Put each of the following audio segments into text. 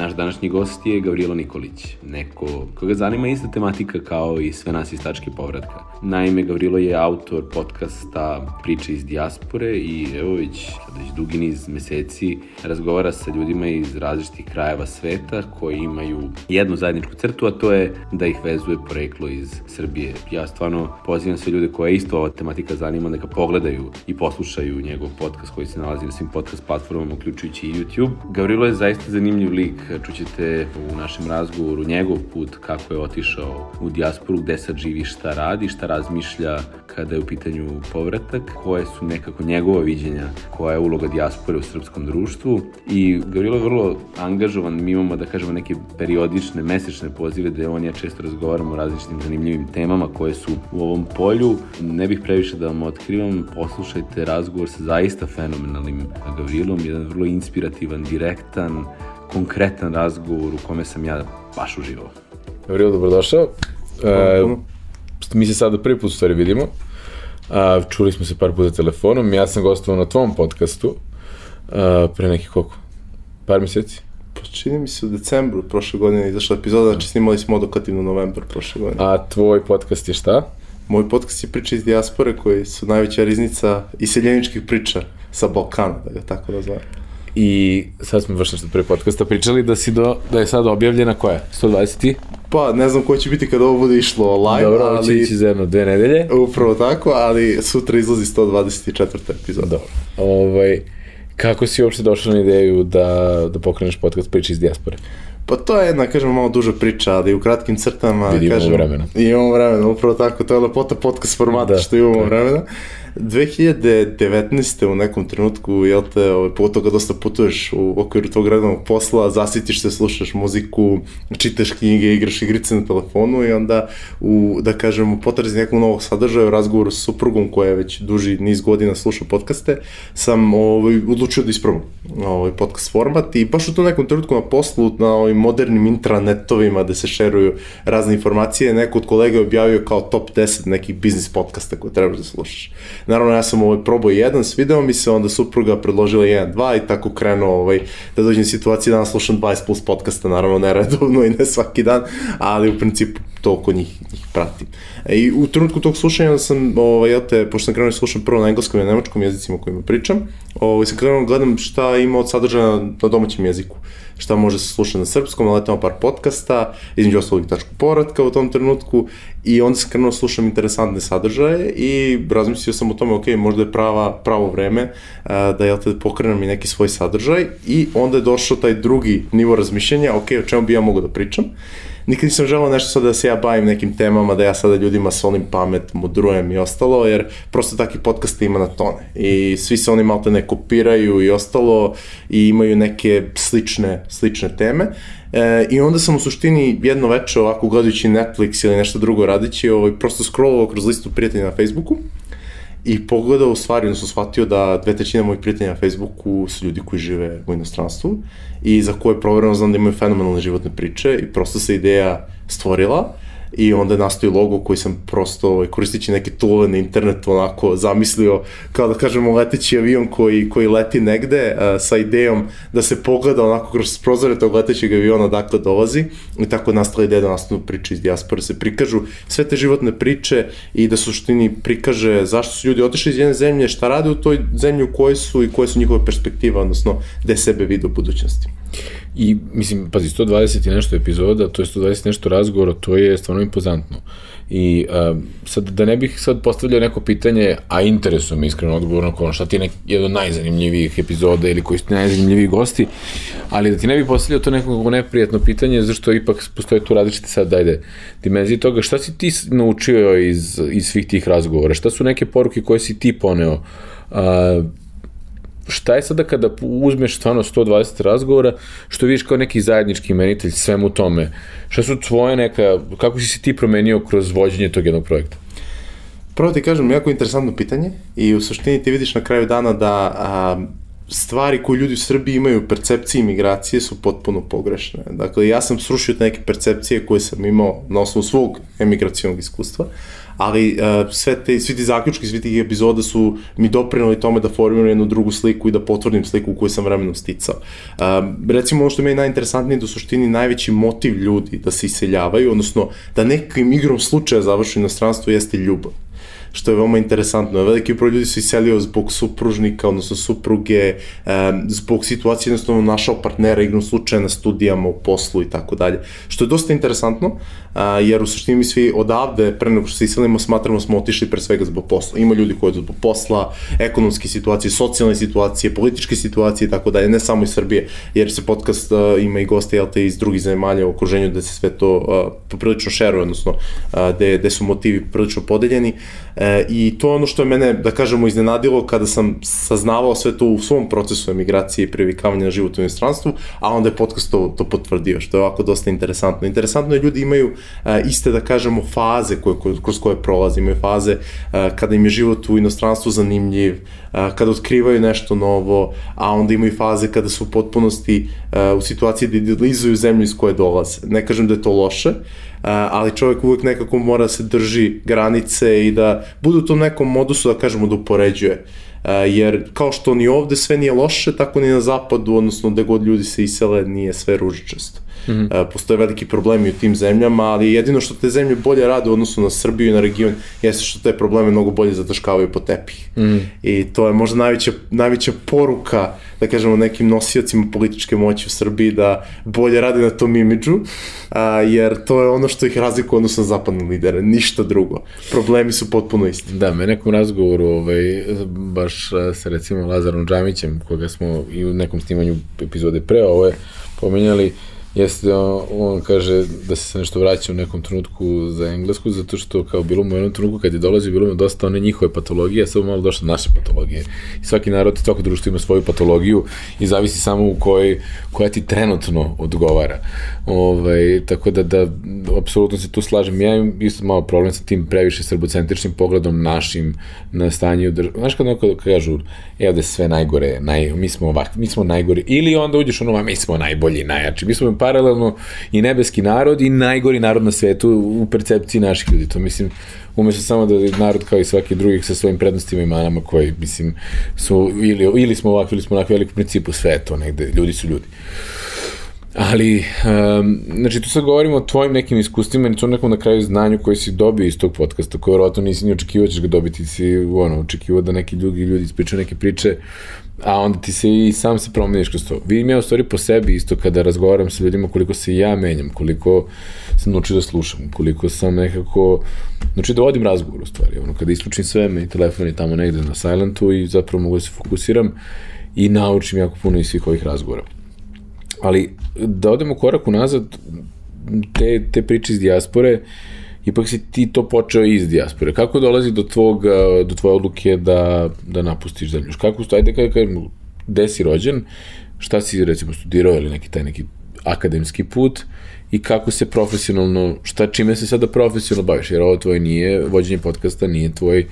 Naš današnji gost je Gavrilo Nikolić, neko koga zanima ista tematika kao i sve nas iz tačke povratka. Naime, Gavrilo je autor podcasta Priče iz dijaspore i evo već, sad već dugi niz meseci razgovara sa ljudima iz različitih krajeva sveta koji imaju jednu zajedničku crtu, a to je da ih vezuje poreklo iz Srbije. Ja stvarno pozivam sve ljude koje isto ova tematika zanima da ga pogledaju i poslušaju njegov podcast koji se nalazi na svim podcast platformama, uključujući i YouTube. Gavrilo je zaista zanimljiv lik čućete u našem razgovoru njegov put kako je otišao u dijasporu, gde sad živi, šta radi, šta razmišlja kada je u pitanju povratak, koje su nekako njegova viđenja, koja je uloga dijaspore u srpskom društvu i Gavrilo je vrlo angažovan, mi imamo da kažemo neke periodične, mesečne pozive gde on ja često razgovaramo o različitim zanimljivim temama koje su u ovom polju. Ne bih previše da vam otkrivam, poslušajte razgovor sa zaista fenomenalnim Gavrilom, jedan vrlo inspirativan, direktan, konkretan razgovor u kome sam ja baš uživao. Gavrilo, dobrodošao. E, mi se sada prvi put u stvari vidimo. A, čuli smo se par puta telefonom. Ja sam gostovao na tvom podcastu a, pre nekih koliko? Par meseci? Pa čini mi se u decembru prošle godine izašla epizoda, znači snimali smo odokativno novembar prošle godine. A tvoj podcast je šta? Moj podcast je priče iz dijaspore koji su najveća riznica iseljeničkih priča sa Balkana, da ga tako nazvam. I sad smo baš nešto pre podcasta pričali da si do, da je sad objavljena koja? 120? Pa, ne znam ko će biti kada ovo bude išlo live, Dobro, ali... će ići za jedno dve nedelje. Upravo tako, ali sutra izlazi 124. epizoda. Dobro. Ovaj, kako si uopšte došao na ideju da, da pokreneš podcast priče iz dijaspore? Pa to je jedna, kažemo, malo duža priča, ali u kratkim crtama, Vidimo kažem, vremena. Imamo vremena, upravo tako, to je lepota podcast formata, da, što imamo da. vremena. 2019. u nekom trenutku, jel te, ovaj, pogotovo kad dosta putuješ u okviru tvog radnog posla, zasitiš se, slušaš muziku, čitaš knjige, igraš igrice na telefonu i onda u, da kažem, u potrazi nekog novog sadržaja u razgovoru sa suprugom koja je već duži niz godina sluša podcaste, sam ovaj, odlučio da isprobam ovaj podcast format i baš u tom nekom trenutku na poslu, na ovim modernim intranetovima gde se šeruju razne informacije, neko od kolega je objavio kao top 10 nekih biznis podcasta koje treba da slušaš. Naravno, ja sam ovaj probao jedan, svideo mi se, onda supruga predložila jedan, dva i tako krenuo ovaj, da dođem situacije da danas slušam 20 plus podcasta, naravno ne redovno i ne svaki dan, ali u principu toliko njih, njih pratim. E, I u trenutku tog slušanja sam, ovaj, ja te, pošto sam krenuo da slušam prvo na engleskom i na nemačkom jezicima kojima pričam, ovaj, sam krenuo da gledam šta ima od sadržaja na domaćem jeziku šta može se slušati na srpskom, naletamo par podcasta, između ostalog i tačku povratka u tom trenutku i onda sam krenuo slušam interesantne sadržaje i razmislio sam o tome, ok, možda je prava, pravo vreme a, da jel te pokrenem i neki svoj sadržaj i onda je došao taj drugi nivo razmišljenja, ok, o čemu bi ja mogu da pričam nikad nisam želao nešto sad da se ja bavim nekim temama, da ja sada ljudima solim pamet, mudrujem i ostalo, jer prosto takvi podcast ima na tone. I svi se oni malo ne kopiraju i ostalo i imaju neke slične, slične teme. E, I onda sam u suštini jedno veče ovako gledajući Netflix ili nešto drugo radići, ovaj, prosto scrollovao kroz listu prijatelja na Facebooku i pogledao u stvari, odnosno shvatio da dve trećine mojih prijatelja na Facebooku su ljudi koji žive u inostranstvu i za koje provereno znam da imaju fenomenalne životne priče i prosto se ideja stvorila i onda je nastao logo koji sam prosto ovaj, koristići neke toole na internetu onako zamislio kao da kažemo leteći avion koji, koji leti negde uh, sa idejom da se pogleda onako kroz prozore tog letećeg aviona dakle dolazi i tako je nastala ideja da nastanu priče iz dijaspore, se prikažu sve te životne priče i da suštini prikaže zašto su ljudi otišli iz jedne zemlje, šta rade u toj zemlji u kojoj su i koje su njihove perspektive, odnosno gde sebe vide u budućnosti. I, mislim, pazi, 120 i nešto epizoda, to je 120 nešto razgovora, to je stvarno impozantno. I uh, sad, da ne bih sad postavljao neko pitanje, a interesuje me iskreno odgovor na ono šta ti je nek, jedan od najzanimljivijih epizoda ili koji su ti najzanimljiviji gosti, ali da ti ne bih postavljao to neko neprijatno pitanje, zašto ipak postoje tu različite sad, dajde, dimenzije toga, šta si ti naučio iz, iz svih tih razgovora, šta su neke poruke koje si ti poneo, uh, šta je sada kada uzmeš stvarno 120 razgovora, što vidiš kao neki zajednički imenitelj svemu tome? Šta su tvoje neka, kako si se ti promenio kroz vođenje tog jednog projekta? Prvo ti kažem, jako interesantno pitanje i u suštini ti vidiš na kraju dana da a, stvari koje ljudi u Srbiji imaju u percepciji migracije su potpuno pogrešne. Dakle, ja sam srušio te neke percepcije koje sam imao na osnovu svog emigracijonog iskustva, ali uh, sve te, svi ti zaključki, svi ti epizoda su mi doprinali tome da formiram jednu drugu sliku i da potvrdim sliku koju sam vremenom sticao. Uh, recimo ono što je meni najinteresantnije da u suštini najveći motiv ljudi da se iseljavaju, odnosno da nekim igrom slučaja završu inostranstvo jeste ljubav što je veoma interesantno. Veliki broj ljudi se iselio zbog supružnika, odnosno supruge, zbog situacije jednostavno našao partnera igrom slučaja na studijama, u poslu i tako dalje. Što je dosta interesantno, jer u suštini mi svi odavde, pre nego što se iselimo, smatramo da smo otišli pre svega zbog posla. Ima ljudi koji zbog posla, ekonomske situacije, socijalne situacije, političke situacije i tako dalje, ne samo iz Srbije, jer se podcast ima i goste jel iz drugih zemalja u okruženju da se sve to poprilično šeruje, odnosno gde, gde su motivi prilično podeljeni. E, I to je ono što je mene, da kažemo, iznenadilo kada sam saznavao sve to u svom procesu emigracije i privikavanja na život u inostranstvu, a onda je podcast to, to potvrdio, što je ovako dosta interesantno. Interesantno je ljudi imaju e, iste, da kažemo, faze koje, kroz koje prolaze, imaju faze e, kada im je život u inostranstvu zanimljiv, e, kada otkrivaju nešto novo, a onda imaju faze kada su u potpunosti e, u situaciji da idealizuju zemlju iz koje dolaze. Ne kažem da je to loše, ali čovjek uvek nekako mora da se drži granice i da bude u tom nekom modusu, da kažemo, da upoređuje. Jer kao što ni ovde sve nije loše, tako ni na zapadu, odnosno gde god ljudi se isele, nije sve ružičasto. Mm -hmm. Postoje veliki problemi u tim zemljama, ali jedino što te zemlje bolje rade u odnosu na Srbiju i na region jeste što te probleme mnogo bolje zataškavaju po tepih. Mm -hmm. I to je možda najveća, najveća poruka, da kažemo, nekim nosiocima političke moći u Srbiji da bolje rade na tom imidžu, a, jer to je ono što ih razlikuje odnosno na zapadne lidere, ništa drugo. Problemi su potpuno isti. Da, me nekom razgovoru, ovaj, baš sa recimo Lazarom Džamićem, koga smo i u nekom snimanju epizode pre ove pomenjali, jeste on, on kaže da se nešto vraća u nekom trenutku za englesku, zato što kao bilo mu u jednom trenutku kad je dolazi, bilo mu dosta one njihove patologije, a sad malo došlo naše patologije. I svaki narod, svako društvo ima svoju patologiju i zavisi samo u kojoj, koja ti trenutno odgovara. Ovaj, tako da, da, apsolutno se tu slažem. Ja imam isto malo problem sa tim previše srbocentričnim pogledom našim na stanje u državi. Znaš kad neko kažu, evo da sve najgore, naj, mi smo ovak, mi smo najgori, ili onda uđeš ono, mi smo najbolji, najjači, mi smo paralelno i nebeski narod i najgori narod na svetu u percepciji naših ljudi. To mislim, umesto samo da je narod kao i svaki drugi sa svojim prednostima i manama koji, mislim, su ili, ili smo ovakvi ili smo onakvi, ali u principu sve to negde, ljudi su ljudi. Ali, um, znači, tu sad govorimo o tvojim nekim iskustvima i to nekom na kraju znanju koji si dobio iz tog podcasta, koje vjerojatno nisi ni očekivao da ćeš ga dobiti, si ono, očekivao da neki drugi ljudi ispričaju neke priče a onda ti se i sam se promeniš kroz to. Vidim ja u stvari po sebi isto kada razgovaram sa ljudima koliko se ja menjam, koliko sam naučio da slušam, koliko sam nekako znači da vodim razgovor u stvari, ono kada isključim sve me i telefon je tamo negde na silentu i zapravo mogu da se fokusiram i naučim jako puno iz svih ovih razgovora. Ali da odemo korak unazad, te, te priče iz dijaspore, uh, ipak si ti to počeo iz dijaspore. Kako dolazi do, tvog, do tvoje odluke da, da napustiš zemlju? Kako, ajde kada kažem, gde si rođen, šta si recimo studirao ili neki taj neki akademski put i kako se profesionalno, šta čime se sada profesionalno baviš, jer ovo tvoje nije, vođenje podcasta nije tvoj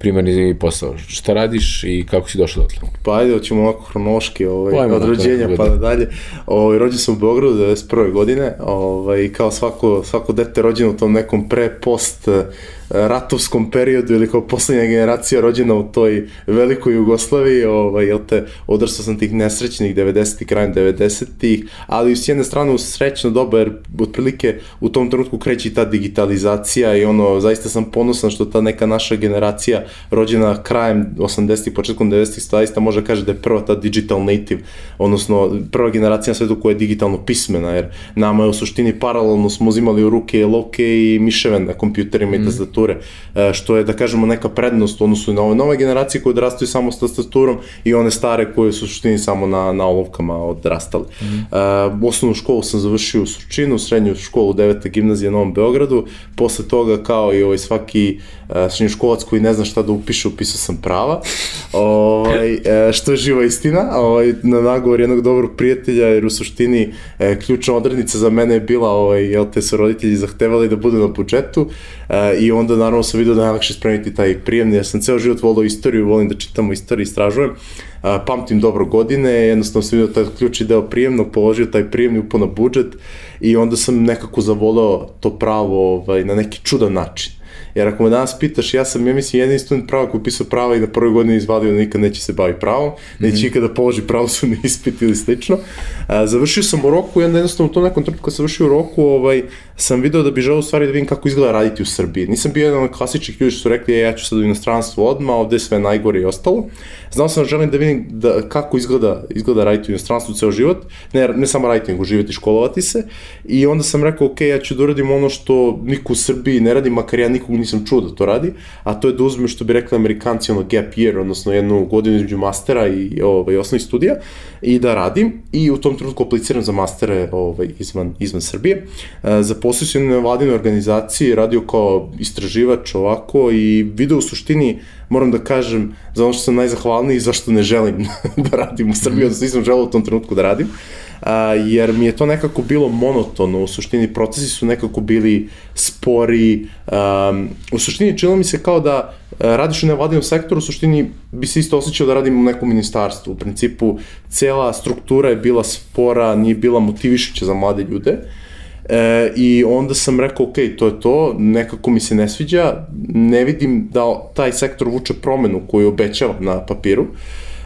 primarni posao. Šta radiš i kako si došao dotle? Pa ajde, hoćemo ovako hronoški ovaj, od rođenja pa da dalje. Ovaj, rođen sam u Beogradu 91. godine ovaj, kao svako, svako dete rođeno u tom nekom pre-post ratovskom periodu ili kao poslednja generacija rođena u toj velikoj Jugoslaviji, ovaj, jel te, odrastao sam tih nesrećnih 90-ih, krajem 90-ih, ali s jedne strane u srećno doba, jer otprilike u tom trenutku kreće ta digitalizacija i ono, zaista sam ponosan što ta neka naša generacija rođena krajem 80-ih, početkom 90-ih, zaista može kaže da je prva ta digital native, odnosno prva generacija na svetu koja je digitalno pismena, jer nama je u suštini paralelno smo uzimali u ruke loke i miševe na kompjuterima mm. i tastaturima tastature, e, što je, da kažemo, neka prednost u odnosu na ove nove generacije koje odrastaju samo s tastaturom i one stare koje su u suštini samo na, na olovkama odrastale. Mm uh, osnovnu školu sam završio u Surčinu, srednju školu 9. gimnazije na Novom Beogradu, posle toga kao i ovaj svaki uh, srednjoškolac koji ne zna šta da upiše, upisao sam prava, ovaj, uh, što je živa istina, ovaj, na nagovor jednog dobrog prijatelja, jer u suštini uh, ključna odrednica za mene je bila, ovaj, jel te su roditelji zahtevali da budu na budžetu, i onda naravno sam vidio da je najlakše spremiti taj prijemni, ja sam ceo život volao istoriju, volim da čitam o istoriji, istražujem, pamtim dobro godine, jednostavno sam vidio taj ključni deo prijemnog, položio taj prijemni upao na budžet i onda sam nekako zavolao to pravo ovaj, na neki čudan način. Jer ako me danas pitaš, ja sam, ja mislim, jedini student prava koji pisao prava i na prvoj godini izvadio da nikad neće se bavi pravom, neće mm -hmm. ikada položi pravosudni ispit ili slično. A, završio sam u roku i onda jednostavno u tom nekom trenutku kad sam završio u roku, ovaj, sam video da bi želeo u stvari da vidim kako izgleda raditi u Srbiji. Nisam bio jedan od klasičnih ljudi što su rekli, ja ću sad u inostranstvu odmah, ovde je sve najgore i ostalo. Znao sam da želim da vidim da, kako izgleda, izgleda raditi u inostranstvu ceo život, ne, ne samo raditi, nego živjeti i školovati se. I onda sam rekao, ok, ja ću da uradim ono što niko u Srbiji ne radi, makar ja nikog nisam čuo da to radi, a to je da uzme što bi rekli amerikanci, ono gap year, odnosno jednu godinu između mastera i ovaj, osnovnih studija, i da radim, i u tom trenutku apliciram za mastere ovaj, izvan, izvan Srbije. E, zaposlio sam na vladinoj organizaciji, radio kao istraživač ovako i video u suštini, moram da kažem, za ono što sam najzahvalniji i zašto ne želim da radim u Srbiji, odnosno nisam želeo u tom trenutku da radim a, jer mi je to nekako bilo monotono, u suštini procesi su nekako bili spori, um, u suštini činilo mi se kao da radiš u nevladinom sektoru, u suštini bi se isto osjećao da radim u nekom ministarstvu. U principu, cela struktura je bila spora, nije bila motivišuća za mlade ljude. E, I onda sam rekao, ok, to je to, nekako mi se ne sviđa, ne vidim da taj sektor vuče promenu koju obećava na papiru.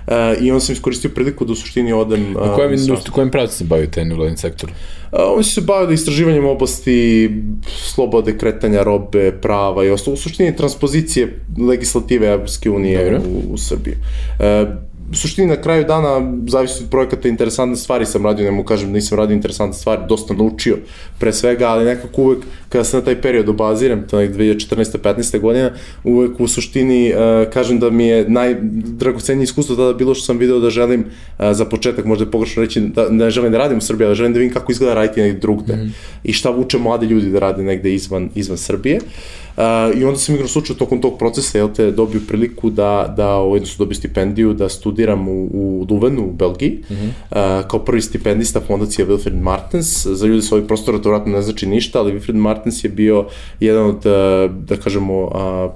Uh, I onda sam iskoristio priliku da u suštini odem... Uh, A kojem, industri, kojem pravcu se bavio taj nevladin sektor? Uh, oni su se bavili istraživanjem oblasti slobode kretanja robe, prava i ostalo. U suštini transpozicije legislative Evropske unije u, u Srbiji. Uh, u suštini na kraju dana zavisi od projekata interesantne stvari sam radio, ne mogu kažem da nisam radio interesantne stvari, dosta naučio pre svega, ali nekako uvek kada se na taj period obaziram, to je 2014. 15. godina, uvek u suštini uh, kažem da mi je najdragocenije iskustvo tada bilo što sam video da želim uh, za početak, možda je pogrešno reći da ne želim da radim u Srbiji, ali želim da vidim kako izgleda raditi negde drugde mm i šta vuče mlade ljudi da rade negde izvan, izvan Srbije. Uh, Uh, I onda sam igrom slučaju tokom tog procesa, jel te, dobio priliku da, da ovaj, su dobio stipendiju da studiram u, u Luvenu u Belgiji, mm -hmm. uh, kao prvi stipendista fondacije Wilfred Martens. Za ljude sa ovih prostora to vratno ne znači ništa, ali Wilfred Martens je bio jedan od, da kažemo, uh,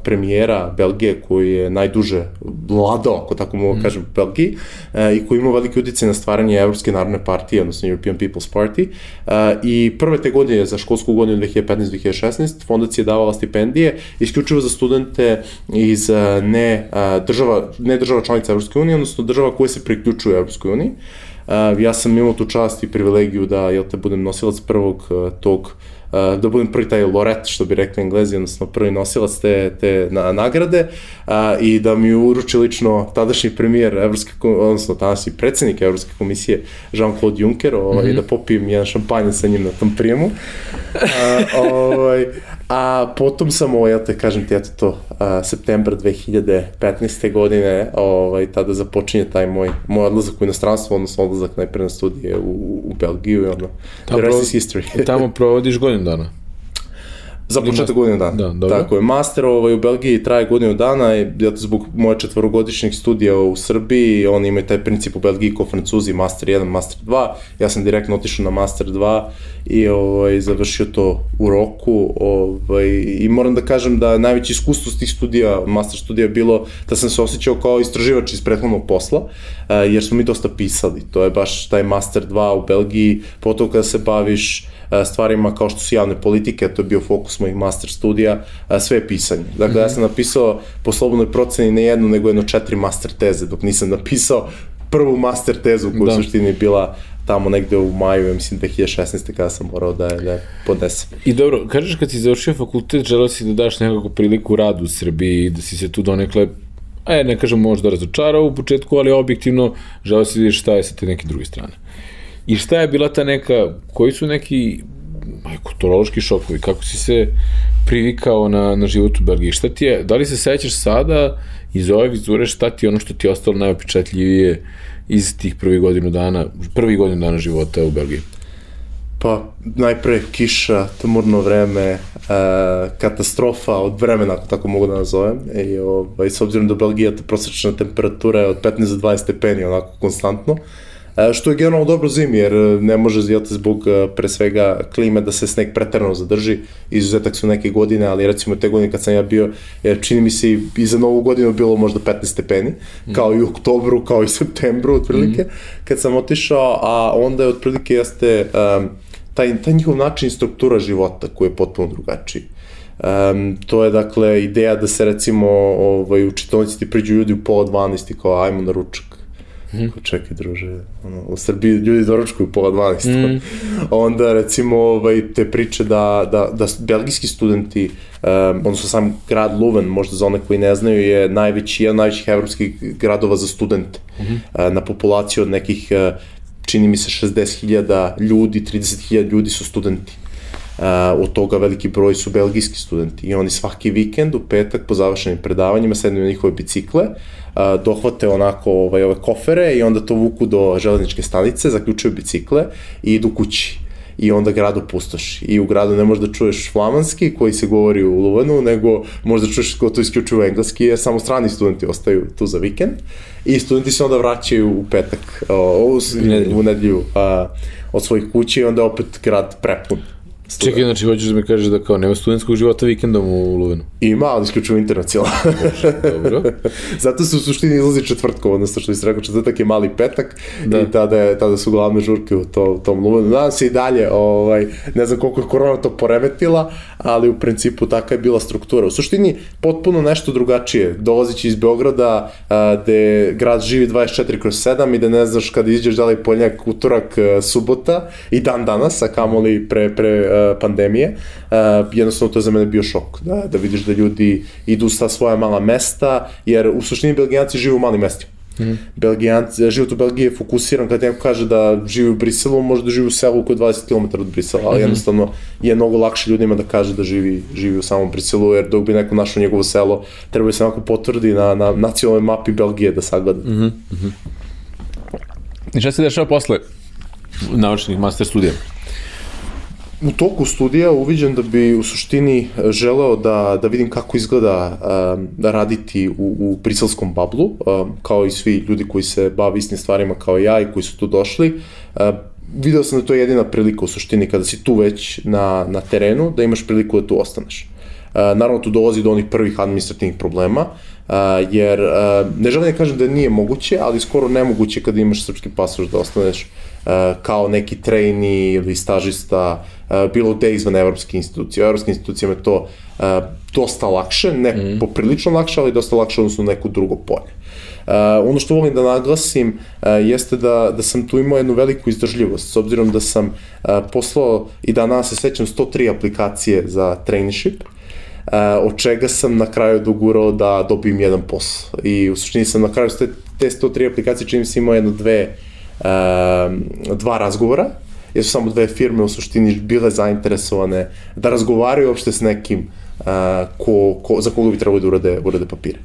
premijera Belgije koji je najduže vladao, ako tako mogu mm -hmm. kažem, u Belgiji uh, i koji ima veliki utjecaj na stvaranje Evropske narodne partije, odnosno European People's Party. Uh, I prve te godine, za školsku godinu 2015-2016, fondacija je davala stipendiju stipendije isključivo za studente iz eh, ne eh, država, ne država članica Evropske unije, odnosno država koje se priključuju Evropskoj uniji. Eh, ja sam imao tu čast i privilegiju da jel te budem nosilac prvog tog uh, da budem prvi taj loret, što bi rekli englezi, odnosno prvi nosilac te, te na, nagrade uh, i da mi uruči lično tadašnji premijer Evropske, odnosno tadašnji predsednik Evropske komisije Jean-Claude Juncker, ovaj, mm -hmm. da popijem jedan šampanje sa njim na tom prijemu. Uh, ovaj, a potom sam, ovaj, ja te kažem ti, eto to, uh, september 2015. godine, ovaj, tada započinje taj moj, moj odlazak u inostranstvo, odnosno odlazak najpre na studije u, u Belgiju i ono, tamo, the rest is history. tamo provodiš godinu dana? Za početak godinu dana. Da, dobro. Tako je. Master ovaj, u Belgiji traje godinu dana i ja zbog moje četvorogodišnjih studija u Srbiji, oni imaju taj princip u Belgiji kao francuzi, Master 1, Master 2. Ja sam direktno otišao na Master 2 i ovaj, završio to u roku. Ovaj, I moram da kažem da najveće iskustvo s tih studija, Master studija bilo da sam se osjećao kao istraživač iz prethodnog posla, eh, jer smo mi dosta pisali. To je baš taj Master 2 u Belgiji, potom kada se baviš E, stvarima kao što su javne politike, to je bio fokus mojih master studija, e, sve je pisanje. Dakle, mm -hmm. ja sam napisao po slobodnoj proceni ne jednu, nego jedno četiri master teze, dok nisam napisao prvu master tezu koja da. u suštini bila tamo negde u maju, ja mislim 2016. kada sam morao da, da podnesem. I dobro, kažeš kad si završio fakultet, želeo si da daš nekako priliku radu u Srbiji, da si se tu donekle e, ne kažem možda razočarao u početku, ali objektivno želeo si da vidiš šta je sa te neke druge strane. I šta je bila ta neka, koji su neki kulturološki šokovi, kako si se privikao na, na život u Belgiji, šta ti je, da li se sećaš sada iz ove vizure šta ti je ono što ti je ostalo najopičetljivije iz tih prvih godinu dana, prvi godinu dana života u Belgiji? Pa, najpre kiša, tmurno vreme, e, katastrofa od vremena, ako tako mogu da nazovem. I, ovaj, s obzirom da Belgija ta prosječna temperatura je od 15 do 20 stepeni, onako konstantno. Što je generalno dobro zimi, jer e, ne može jel te, zbog e, pre svega klime da se sneg preterano zadrži. Izuzetak su neke godine, ali recimo te godine kad sam ja bio, jer čini mi se i, za novu godinu bilo možda 15 stepeni, mm. kao i u oktobru, kao i septembru otprilike, mm. kad sam otišao, a onda je otprilike jeste um, taj, taj njihov način struktura života koji je potpuno drugačiji. Um, to je dakle ideja da se recimo ovaj, u čitonici ti priđu ljudi u pola 12 i kao ajmo na ručak. Mm. Čekaj druže, ono, u Srbiji ljudi doručkuju pola 12. Mm. Onda recimo ovaj, te priče da, da, da belgijski studenti, um, odnosno sam grad Luven, možda za one koji ne znaju, je najveći, jedan najvećih evropskih gradova za studente. Mm uh, na populaciju od nekih, uh, čini mi se 60.000 ljudi, 30.000 ljudi su studenti. Uh, od toga veliki broj su belgijski studenti i oni svaki vikend u petak po završenim predavanjima sednu na njihove bicikle, uh, dohvate onako ovaj, ove kofere i onda to vuku do železničke stanice, zaključuju bicikle i idu kući i onda grad opustoši. I u gradu ne možeš da čuješ flamanski koji se govori u Luvanu, nego možeš da čuješ gotovo isključivo engleski, jer samo strani studenti ostaju tu za vikend i studenti se onda vraćaju u petak, o, u, u nedelju a, od svojih kuća i onda opet grad prepun. Čekaj, znači hoćeš da mi kažeš da kao nema studentskog života vikendom u Luvenu? Ima, ali isključivo internacionalno. Dobro. Zato se u suštini izlazi četvrtkom, odnosno što bi se rekao, četvrtak je mali petak da. i tada, je, tada su glavne žurke u to, tom Luvenu. Nadam se i dalje, ovaj, ne znam koliko je korona to poremetila, ali u principu taka je bila struktura. U suštini potpuno nešto drugačije. Dolazići iz Beograda, a, gde grad živi 24 kroz 7 i da ne znaš kada iđeš da li poljak, utorak, subota i dan danas, a kamoli pre, pre pandemije, jednostavno to je za mene bio šok, da, da vidiš da ljudi idu sa svoja mala mesta, jer u suštini Belgijanci žive u malim mestima. Mm. Belgijanci, život u Belgiji je fokusiran, kada neko kaže da živi u Briselu, može da živi u selu koji je 20 km od Brisela, ali mm -hmm. jednostavno je mnogo lakše ljudima da kaže da živi, živi u samom Briselu, jer dok bi neko našao njegovo selo, treba se onako potvrdi na, na nacionalnoj mapi Belgije da sagleda. Mm -hmm. Mm -hmm. I šta se dešava posle naučnih master studija? U toku studija uviđam da bi u suštini e, želeo da, da vidim kako izgleda um, da raditi u, u briselskom bablu, um, kao i svi ljudi koji se bave istim stvarima kao ja i koji su tu došli. Uh, video sam da to je jedina prilika u suštini kada si tu već na, na terenu, da imaš priliku da tu ostaneš. Naravno tu dolazi do onih prvih administrativnih problema, jer ne želim da kažem da nije moguće, ali skoro nemoguće kada imaš srpski pasoš da ostaneš kao neki trejni ili stažista uh, bilo gde izvan evropske institucije. U evropskim institucijama je to uh, dosta lakše, ne mm. poprilično lakše, ali dosta lakše odnosno neko drugo polje. Uh, ono što volim da naglasim uh, jeste da, da sam tu imao jednu veliku izdržljivost, s obzirom da sam uh, poslao i danas se sećam 103 aplikacije za traineeship, uh, od čega sam na kraju dogurao da dobijem jedan posao. I u suštini sam na kraju te, te 103 aplikacije čini se imao jedno dve dva razgovora, jer su samo dve firme u suštini bile zainteresovane da razgovaraju uopšte s nekim uh, ko, ko, za koga bi trebalo da urade, urade papire.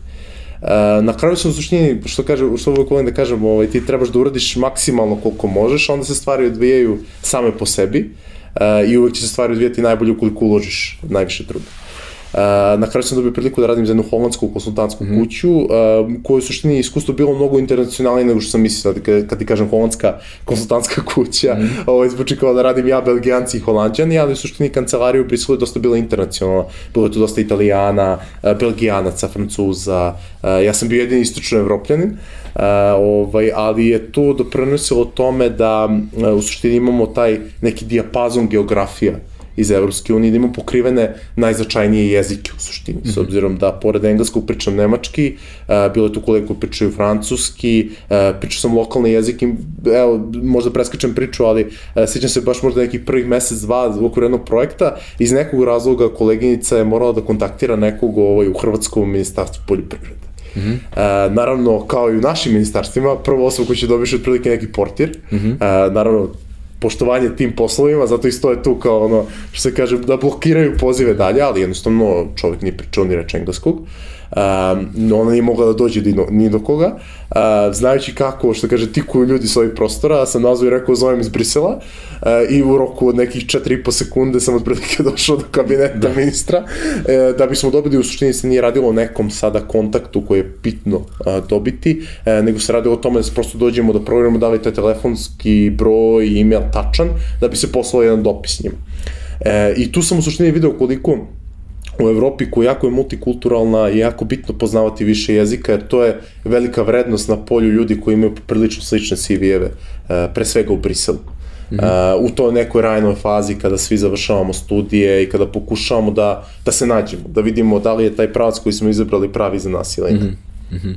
Uh, na kraju sam u suštini, što, kaže, što uvijek volim da kažem, ovaj, ti trebaš da uradiš maksimalno koliko možeš, onda se stvari odvijaju same po sebi uh, i uvek će se stvari odvijati najbolje ukoliko uložiš najviše truda. Uh, na kraju sam dobio priliku da radim za jednu holandsku konsultantsku mm. kuću, uh, koju u suštini iskustvo bilo mnogo internacionalnije nego što sam mislio, kad, kad ti kažem holandska konsultantska kuća, mm. ovo zvuči kao da radim ja, belgijanci i holandjani, ali u suštini kancelarija u Briselu je dosta bila internacionalna, bilo je tu dosta italijana, uh, belgijanaca, francuza, ja sam bio jedini istočno evropljanin, uh, ovaj, ali je to doprinosilo tome da uh, u suštini imamo taj neki dijapazon geografija iz Evropske unije, da imamo pokrivene najznačajnije jezike u suštini, mm -hmm. s mhm. obzirom da pored engleskog pričam nemački, uh, bilo je tu kolega koji pričaju francuski, uh, pričao sam lokalne jezike, evo, možda preskačem priču, ali uh, sjećam se baš možda nekih prvih mesec, dva u okviru jednog projekta, iz nekog razloga koleginica je morala da kontaktira nekog ovaj, u Hrvatskom ministarstvu poljoprivrede. Mm -hmm. uh, naravno, kao i u našim ministarstvima, prvo osoba koja će dobiti otprilike neki portir, mm -hmm. uh, naravno, poštovanje tim poslovima, zato isto je tu kao ono, što se kaže, da blokiraju pozive dalje, ali jednostavno čovjek nije pričao ni reč engleskog. No ona nije mogla da dođe ni do, ni do koga, uh, znajući kako, što kaže, tikuju ljudi s ovih prostora, sam nazvao i rekao, zovem iz Brisela, uh, i u roku od nekih 4,5 sekunde sam otprilike došao do kabineta da. ministra, uh, da bismo dobili, u suštini se nije radilo o nekom sada kontaktu koji je bitno uh, dobiti, uh, nego se radilo o tome da se prosto dođemo da provjerimo da li je taj telefonski broj i email tačan, da bi se poslao jedan dopis njima. E, I tu sam u suštini video koliko u Evropi koja jako je multikulturalna i jako bitno poznavati više jezika, jer to je velika vrednost na polju ljudi koji imaju prilično slične CV-eve, e, pre svega u Briselu. Mm -hmm. uh, u toj nekoj rajnoj fazi kada svi završavamo studije i kada pokušavamo da, da se nađemo, da vidimo da li je taj pravac koji smo izabrali pravi za nas ili ne. Mm -hmm.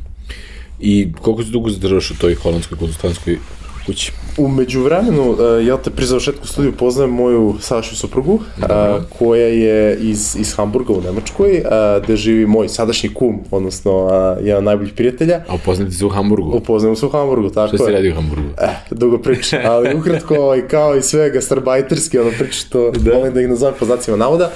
I koliko se dugo zadržavaš u toj holandskoj konsultantskoj kući. Umeđu vremenu, e, ja te pri završetku studiju poznajem moju sadašnju suprugu, Dobro. koja je iz, iz Hamburga u Nemačkoj, gde živi moj sadašnji kum, odnosno jedan najboljih prijatelja. A upoznati se u Hamburgu? Upoznamo se u Hamburgu, tako je. Šta si radi u Hamburgu? Eh, dugo priča, ali ukratko, ovaj, kao i sve gastarbajterski, ono priča što da. volim da ih nazovem po znacima navoda.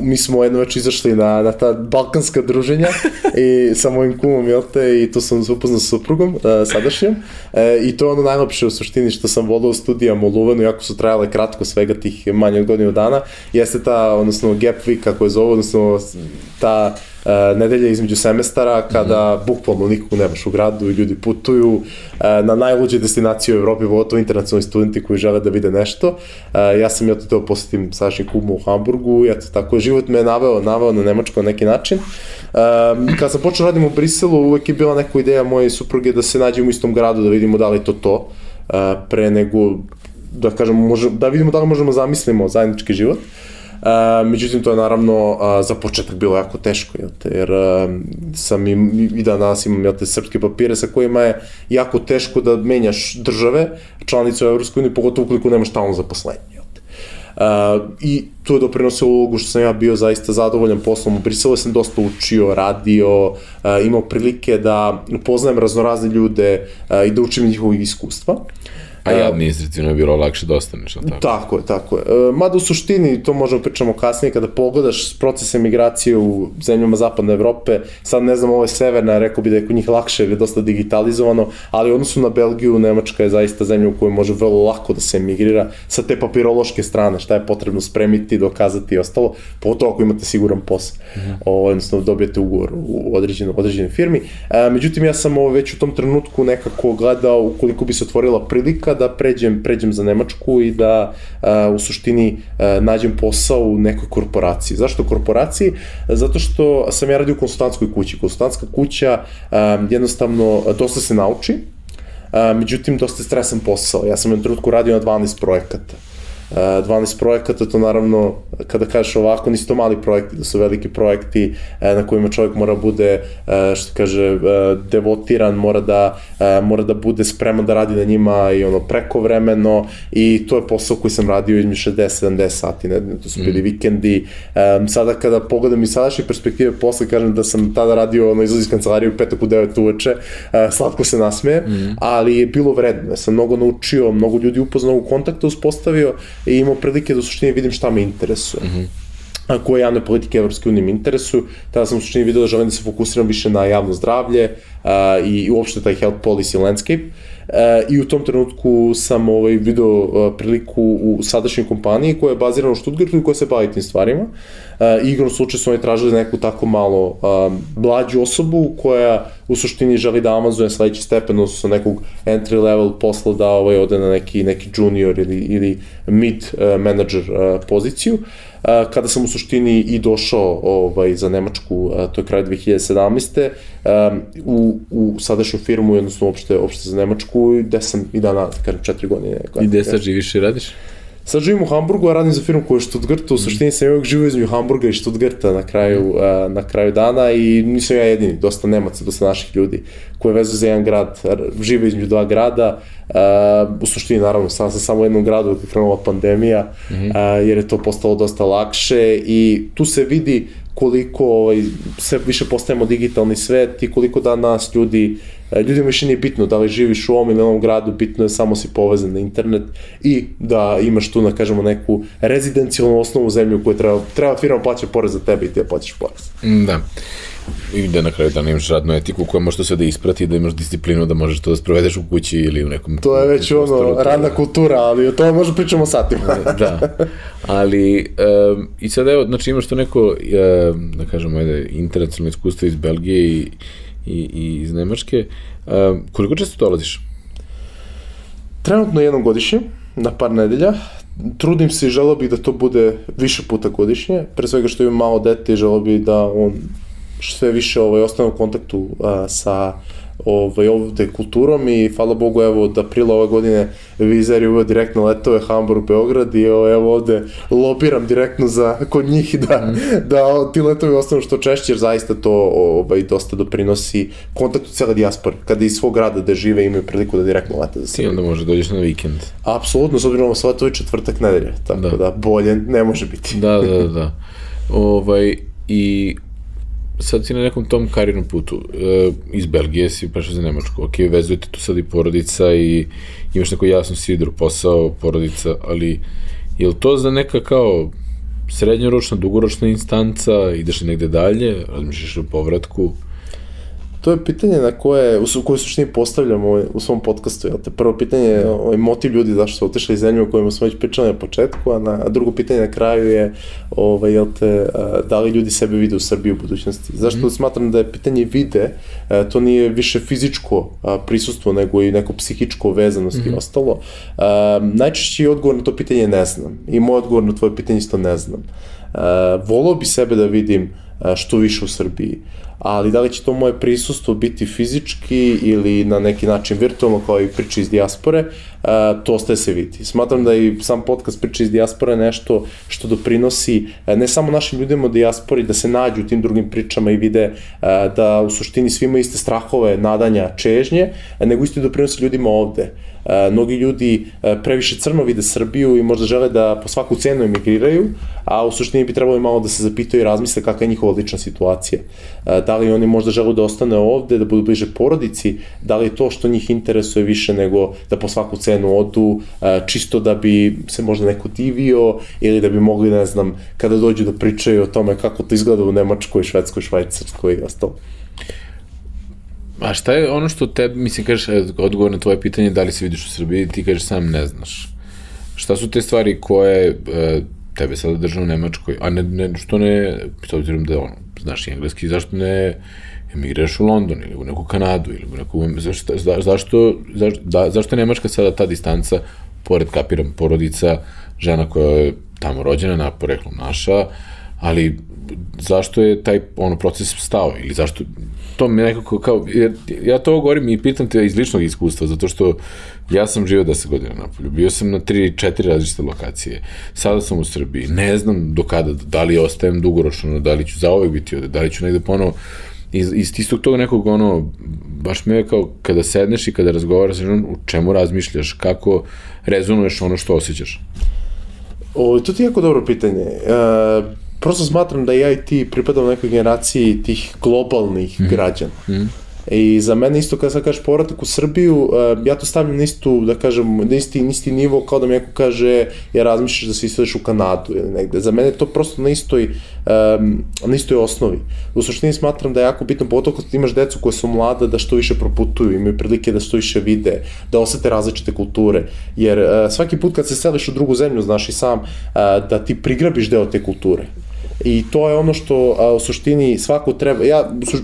mi smo jedno već izašli na, na ta balkanska druženja i sa mojim kumom, jel te, i tu sam se upoznao sa suprugom, sadašnjom. E, I to je ono najlepše u suštini što sam volao u studijama u Luvenu, iako su trajale kratko svega tih manje od godinu dana, jeste ta, odnosno gap week, kako je zove, odnosno ta uh, nedelja između semestara kada mm -hmm. bukvalno nikog nemaš u gradu i ljudi putuju uh, na najluđe destinacije u Evropi, to internacionalni studenti koji žele da vide nešto. Uh, ja sam i oto teo posetim sadašnji klub u Hamburgu i eto, tako život me je naveo, naveo na Nemačko na neki način. Um, kad sam počeo radim u Briselu, uvek je bila neka ideja moje supruge da se nađemo u istom gradu, da vidimo da li je to to, uh, pre nego da kažemo, može, da vidimo da li možemo zamislimo zajednički život. Uh, međutim, to je naravno uh, za početak bilo jako teško, jel te, jer uh, sam i, i danas imam jel te, srpske papire sa kojima je jako teško da menjaš države, članice u Evropskoj uniji, pogotovo ukoliko nemaš stalno zaposlenje. Uh, I to je doprinosilo ulogu što sam ja bio zaista zadovoljan poslom u Briselu, sam dosta učio, radio, uh, imao prilike da upoznajem raznorazne ljude uh, i da učim njihovih iskustva. A i administrativno je bilo lakše da ostaneš, tako? Tako je, tako je. E, mada u suštini, to možemo pričamo kasnije, kada pogledaš proces emigracije u zemljama zapadne Evrope, sad ne znam, ovo je severna, rekao bi da je kod njih lakše jer je dosta digitalizovano, ali u odnosu na Belgiju, Nemačka je zaista zemlja u kojoj može vrlo lako da se emigrira sa te papirološke strane, šta je potrebno spremiti, dokazati i ostalo, pogotovo ako imate siguran posao, mm -hmm. o, jednostavno dobijete ugovor u određenoj, određenoj firmi. E, međutim, ja sam ovo već u tom trenutku nekako gledao ukoliko bi se otvorila prilika da pređem, pređem za Nemačku i da a, u suštini a, nađem posao u nekoj korporaciji. Zašto korporaciji? Zato što sam ja radio u konsultantskoj kući. Konsultantska kuća a, jednostavno dosta se nauči, a, međutim dosta je stresan posao. Ja sam u trenutku radio na 12 projekata 12 projekata, to naravno, kada kažeš ovako, nisu to mali projekti, da su veliki projekti e, na kojima čovjek mora bude, e, što kaže, devotiran, mora da, mora da bude spreman da radi na njima i ono prekovremeno i to je posao koji sam radio između 60-70 sati, ne, to su bili mm. vikendi. Sada kada pogledam iz sadašnje perspektive posle, kažem da sam tada radio, ono, izlazi iz kancelarije u petak u 9 uveče, slatko se nasmeje, mm. ali je bilo vredno, ja sam mnogo naučio, mnogo ljudi upoznao, u kontakta uspostavio i imao prilike da u suštini vidim šta me interesuje. Mm -hmm a koje javne politike Evropske unije mi interesuju, tada sam u suštini vidio da želim da se fokusiram više na javno zdravlje a, i uopšte taj health policy landscape. E, I u tom trenutku sam ovaj, video priliku u sadašnjoj kompaniji koja je bazirana u Stuttgartu i koja se bavi tim stvarima. E, igrom slučaju su oni tražili neku tako malo blađu osobu koja u suštini želi da Amazon sledeći stepen odnosno nekog entry level posla da ovaj, ode na neki, neki junior ili, ili mid manager poziciju. Uh, kada sam u suštini i došao ovaj, za Nemačku, to je kraj 2017. u, u sadašnju firmu, jednostavno opšte, opšte za Nemačku, gde sam i dana, kažem, četiri godine. I gde sad živiš i radiš? Sad živim u Hamburgu, a radim za firmu koja je Stuttgartu, u suštini sam uvijek živio između Hamburga i Stuttgarta na kraju, na kraju dana i nisam ja jedini, dosta Nemaca, dosta naših ljudi koje vezu za jedan grad, žive između dva grada, u suštini naravno sam sam samo u jednom gradu kada je krenula pandemija, mm -hmm. jer je to postalo dosta lakše i tu se vidi koliko ovaj, sve više postajemo digitalni svet i koliko da nas ljudi E, ljudima više nije bitno da li živiš u ovom ili ovom gradu, bitno je samo si povezan na internet i da imaš tu, da kažemo, neku rezidencijalnu osnovu zemlju koju treba, treba firma plaća porez za tebe i ti ja plaćaš porez. Da. I da na kraju dana imaš radnu etiku koja može to sve da isprati, da imaš disciplinu da možeš to da sprovedeš u kući ili u nekom... To je već ono, radna kultura, ali o tome možda pričamo satima. da, ali um, i sad evo, znači imaš to neko, um, da kažemo, ajde, internacionalno iskustvo iz Belgije i, i, i iz Nemačke. Um, koliko često dolaziš? Trenutno jednom godišnje, na par nedelja. Trudim se i želeo bih da to bude više puta godišnje, pre svega što imam malo dete i želeo bih da on sve više ovaj, ostane u kontaktu a, sa ovaj, ovde kulturom i hvala Bogu evo od aprila ove godine Vizer je uveo direktno letove Hamburg, Beograd i evo ovde lobiram direktno za, kod njih da, mm. da ti letovi ostanu što češće jer zaista to ovaj, dosta doprinosi kontaktu cele dijaspore kada iz svog grada da žive imaju priliku da direktno lete za Srbiju. Ti onda može dođeš na vikend. Apsolutno, s obzirom sve to je četvrtak nedelje, tako da. da bolje ne može biti. Da, da, da. da. ovaj, I sad si na nekom tom karirnom putu, e, iz Belgije si prešao za Nemačku, ok, vezujete tu sad i porodica i imaš neko jasno sidru, posao, porodica, ali je li to za neka kao srednjoročna, dugoročna instanca, ideš li negde dalje, razmišljaš o povratku? To je pitanje na koje, u koje suštini postavljamo u svom podcastu, jel te? Prvo pitanje je ovaj, motiv ljudi zašto su otišli iz zemlje o kojima smo već pričali na početku, a, na, a drugo pitanje na kraju je, ovaj, jel te, a, da li ljudi sebe vide u Srbiji u budućnosti. Zašto mm. smatram da je pitanje vide, a, to nije više fizičko a, prisustvo, nego i neko psihičko vezanost mm. i ostalo. A, najčešći odgovor na to pitanje ne znam. I moj odgovor na tvoje pitanje isto ne znam. A, volao bi sebe da vidim što više u Srbiji ali da li će to moje prisustvo biti fizički ili na neki način virtualno kao i priče iz dijaspore, to ostaje se vidi. Smatram da i sam podcast priče iz dijaspore nešto što doprinosi ne samo našim ljudima u dijaspori da se nađu u tim drugim pričama i vide da u suštini svi imaju iste strahove, nadanja, čežnje, nego isto doprinosi ljudima ovde. Mnogi ljudi previše crno vide Srbiju i možda žele da po svaku cenu emigriraju, a u suštini bi trebalo malo da se zapitaju i razmisle kakva je njihova lična situacija. Da li oni možda žele da ostane ovde, da budu bliže porodici, da li je to što njih interesuje više nego da po svaku cenu odu, čisto da bi se možda neko divio ili da bi mogli, ne znam, kada dođu da pričaju o tome kako to izgleda u Nemačkoj, Švedskoj, Švajcarskoj i ostalo. A šta je ono što te, mislim, kažeš, odgovor na tvoje pitanje, da li se vidiš u Srbiji, ti kažeš sam ne znaš. Šta su te stvari koje e, tebe sada drže u Nemačkoj, a ne, ne, što ne, s obzirom da ono, znaš engleski, zašto ne emigraš u London ili u neku Kanadu ili u neku, zašto, za, zašto, zašto, da, zašto je Nemačka sada ta distanca, pored kapiram porodica, žena koja je tamo rođena, na poreklu naša, ali zašto je taj ono proces stao ili zašto to mi nekako kao jer ja to govorim i pitam te iz ličnog iskustva zato što ja sam živio 10 godina na polju bio sam na 3 4 različite lokacije. Sada sam u Srbiji. Ne znam do kada da li ostajem dugoročno da li ću zaovek biti ovde da li ću negde ponovo. Iz, iz istog toga nekog ono baš me je kao kada sedneš i kada razgovaraš u čemu razmišljaš kako rezonuješ ono što osjećaš. O, to ti je jako dobro pitanje. Uh, prosto smatram da ja i ti pripadamo nekoj generaciji tih globalnih mm. građana. Mm. I za mene isto kada sad kažeš povratak u Srbiju, ja to stavljam na istu, da kažem, na isti, na isti nivo kao da mi neko kaže ja razmišljaš da se istoješ u Kanadu ili negde. Za mene je to prosto na istoj, um, na istoj osnovi. U suštini smatram da je jako bitno, pogotovo kad imaš decu koje su mlada, da što više proputuju, imaju prilike da što više vide, da osete različite kulture. Jer uh, svaki put kad se seliš u drugu zemlju, znaš i sam, uh, da ti prigrabiš deo te kulture i to je ono što a, u suštini svako treba, ja suš,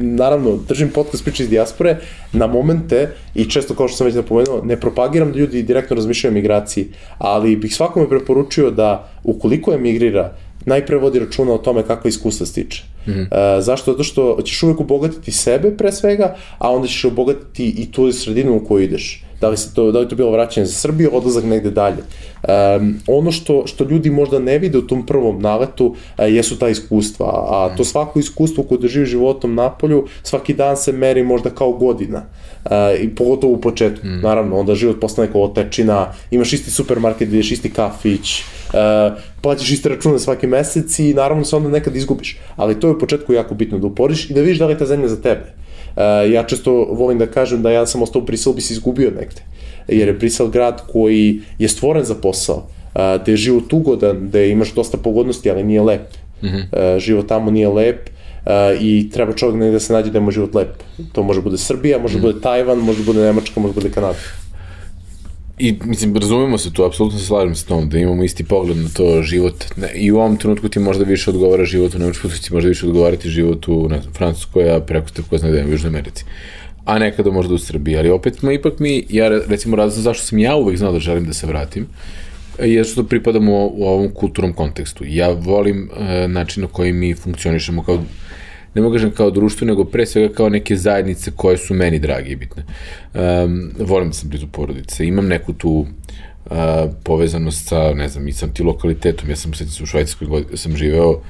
naravno držim podcast priče iz dijaspore na momente i često kao što sam već napomenuo, ne propagiram da ljudi direktno razmišljaju o migraciji, ali bih svakome preporučio da ukoliko emigrira, najpre vodi računa o tome kakva iskustva stiče. Mm -hmm. uh, zašto? Zato što ćeš uvek obogatiti sebe pre svega, a onda ćeš obogatiti i tu sredinu u koju ideš da li, se to, da li to bilo vraćanje za Srbiju, odlazak negde dalje. Um, ono što, što ljudi možda ne vide u tom prvom naletu uh, jesu ta iskustva, a to svako iskustvo koje živi životom na polju, svaki dan se meri možda kao godina. Uh, I pogotovo u početku, mm. naravno, onda život postane kao otečina, imaš isti supermarket, vidiš isti kafić, uh, plaćaš iste račune svaki mesec i naravno se onda nekad izgubiš. Ali to je u početku jako bitno da uporiš i da vidiš da li je ta zemlja za tebe Uh, ja često volim da kažem da ja sam ostao u Briselu bi se izgubio negde, jer je Brisel grad koji je stvoren za posao, uh, gde je život ugodan, gde imaš dosta pogodnosti, ali nije lep. Mm -hmm. uh, život tamo nije lep, uh, i treba čovjek negde da se nađe da mu život lep. To može bude Srbija, može mm. bude Tajvan, može bude Nemačka, može bude Kanada. I, mislim, razumemo se tu, apsolutno se slažem sa tom, da imamo isti pogled na to život. Ne, I u ovom trenutku ti možda više odgovara život u Nemačkoj, ti možda više odgovarati život u, ne znam, Francuskoj, a preko te ko zna da je u Južnoj Americi. A nekada možda u Srbiji, ali opet ma ipak mi, ja recimo razlog zašto sam ja uvek znao da želim da se vratim, je što pripadamo u ovom kulturnom kontekstu. Ja volim e, način na koji mi funkcionišemo kao ne mogu kažem kao društvo, nego pre svega kao neke zajednice koje su meni dragi i bitne. Um, volim da sam blizu porodice, imam neku tu uh, povezanost sa, ne znam, i sam ti lokalitetom, ja sam, u Švajcarskoj sam živeo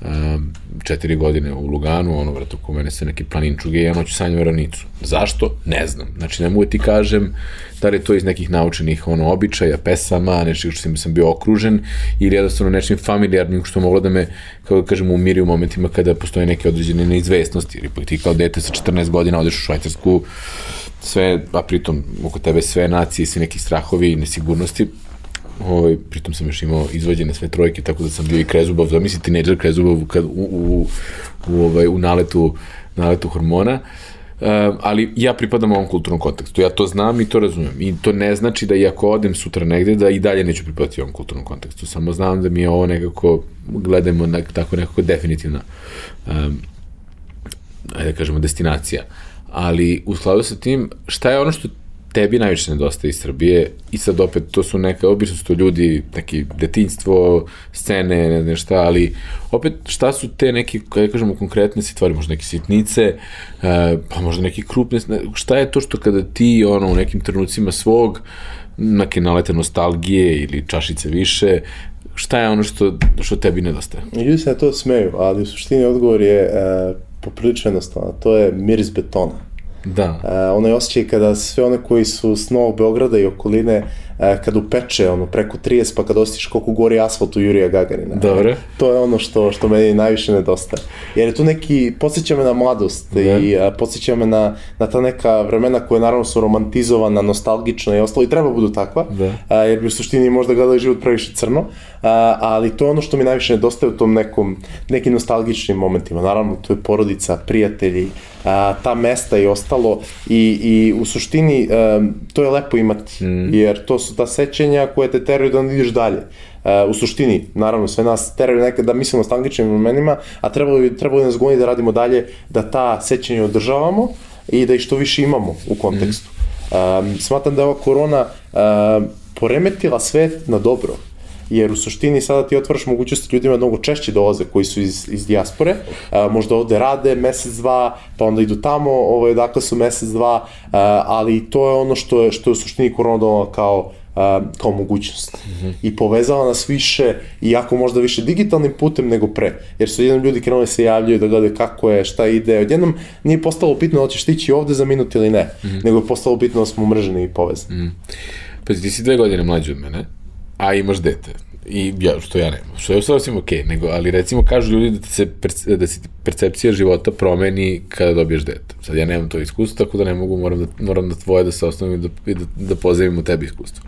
um, četiri godine u Luganu, ono, vrto, ko mene se neki planinčuge i ja noću sanjam ravnicu. Zašto? Ne znam. Znači, ne mogu ti kažem da li je to iz nekih naučenih ono, običaja, pesama, nešto što sam bio okružen, ili jednostavno nečim familijarnim što moglo da me, kao da kažem, umiri u momentima kada postoje neke određene neizvestnosti, ili ti kao dete sa 14 godina odeš u Švajcarsku, sve, a pritom oko tebe sve nacije, svi neki strahovi i nesigurnosti, Ovaj, pritom sam još imao izvođene sve trojke, tako da sam bio i Krezubov, zamisli tineđer Krezubov kad, u, u, u, ovaj, u naletu, naletu hormona. Uh, ali ja pripadam ovom kulturnom kontekstu, ja to znam i to razumem i to ne znači da i ako odem sutra negde da i dalje neću pripadati ovom kulturnom kontekstu, samo znam da mi je ovo nekako, gledamo na, tako nekako definitivna um, ajde da kažemo destinacija, ali u skladu sa tim šta je ono što tebi najviše nedostaje iz Srbije i sad opet to su neka, obično su to ljudi, neki detinjstvo, scene, ne znam šta, ali opet šta su te neke, kada da kažemo konkretne stvari, možda neke sitnice, uh, pa možda neke krupne, šta je to što kada ti ono u nekim trenucima svog neke nalete nostalgije ili čašice više, šta je ono što, što tebi nedostaje? Ljudi se na to smeju, ali u suštini odgovor je uh, poprilično jednostavno, to je miris betona. Da. Uh, onaj osjećaj kada sve one koji su s Novog Beograda i okoline kad upeče ono preko 30 pa kad osjetiš koliko gori asfalt u Jurija Gagarina. Dobro. To je ono što što meni najviše nedostaje. Jer je tu neki podsjeća me na mladost da. i a, podsjeća me na na ta neka vremena koje naravno su romantizovana, nostalgična i ostalo i treba budu takva. Da. A, jer bi u suštini možda gledali život previše crno, a, ali to je ono što mi najviše nedostaje u tom nekom nekim nostalgičnim momentima. Naravno to je porodica, prijatelji, a, ta mesta i ostalo i, i u suštini a, to je lepo imati mm. jer to su ta sećenja koje te teraju da ideš dalje. Uh, u suštini, naravno, sve nas teraju nekad da mislimo o stangličnim vremenima, a trebalo bi, trebalo bi nas goni da radimo dalje, da ta sećenja održavamo i da ih što više imamo u kontekstu. Mm. Um, smatram da je ova korona uh, poremetila svet na dobro jer u suštini sada ti otvaraš mogućnost ljudima mnogo češće dolaze koji su iz, iz dijaspore, a, možda ovde rade mesec, dva, pa onda idu tamo, ovaj, dakle su mesec, dva, a, ali to je ono što je, što je u suštini korona donala kao a, kao mogućnost. Mm -hmm. I povezala nas više, iako možda više digitalnim putem nego pre. Jer su jednom ljudi krenuli da se javljaju da gledaju kako je, šta ide. Odjednom nije postalo bitno da ćeš tići ovde za minut ili ne, mm -hmm. nego je postalo bitno da smo umrženi i povezani. Mm -hmm. Pa ti si dve godine mlađi od mene a imaš dete. I ja, što ja nemam, što je sasvim okay, nego, ali recimo kažu ljudi da, se, da se percepcija života promeni kada dobiješ dete. Sad ja nemam to iskustvo, tako da ne mogu, moram da, moram da tvoje da se osnovim i da, da, da u tebi iskustvo.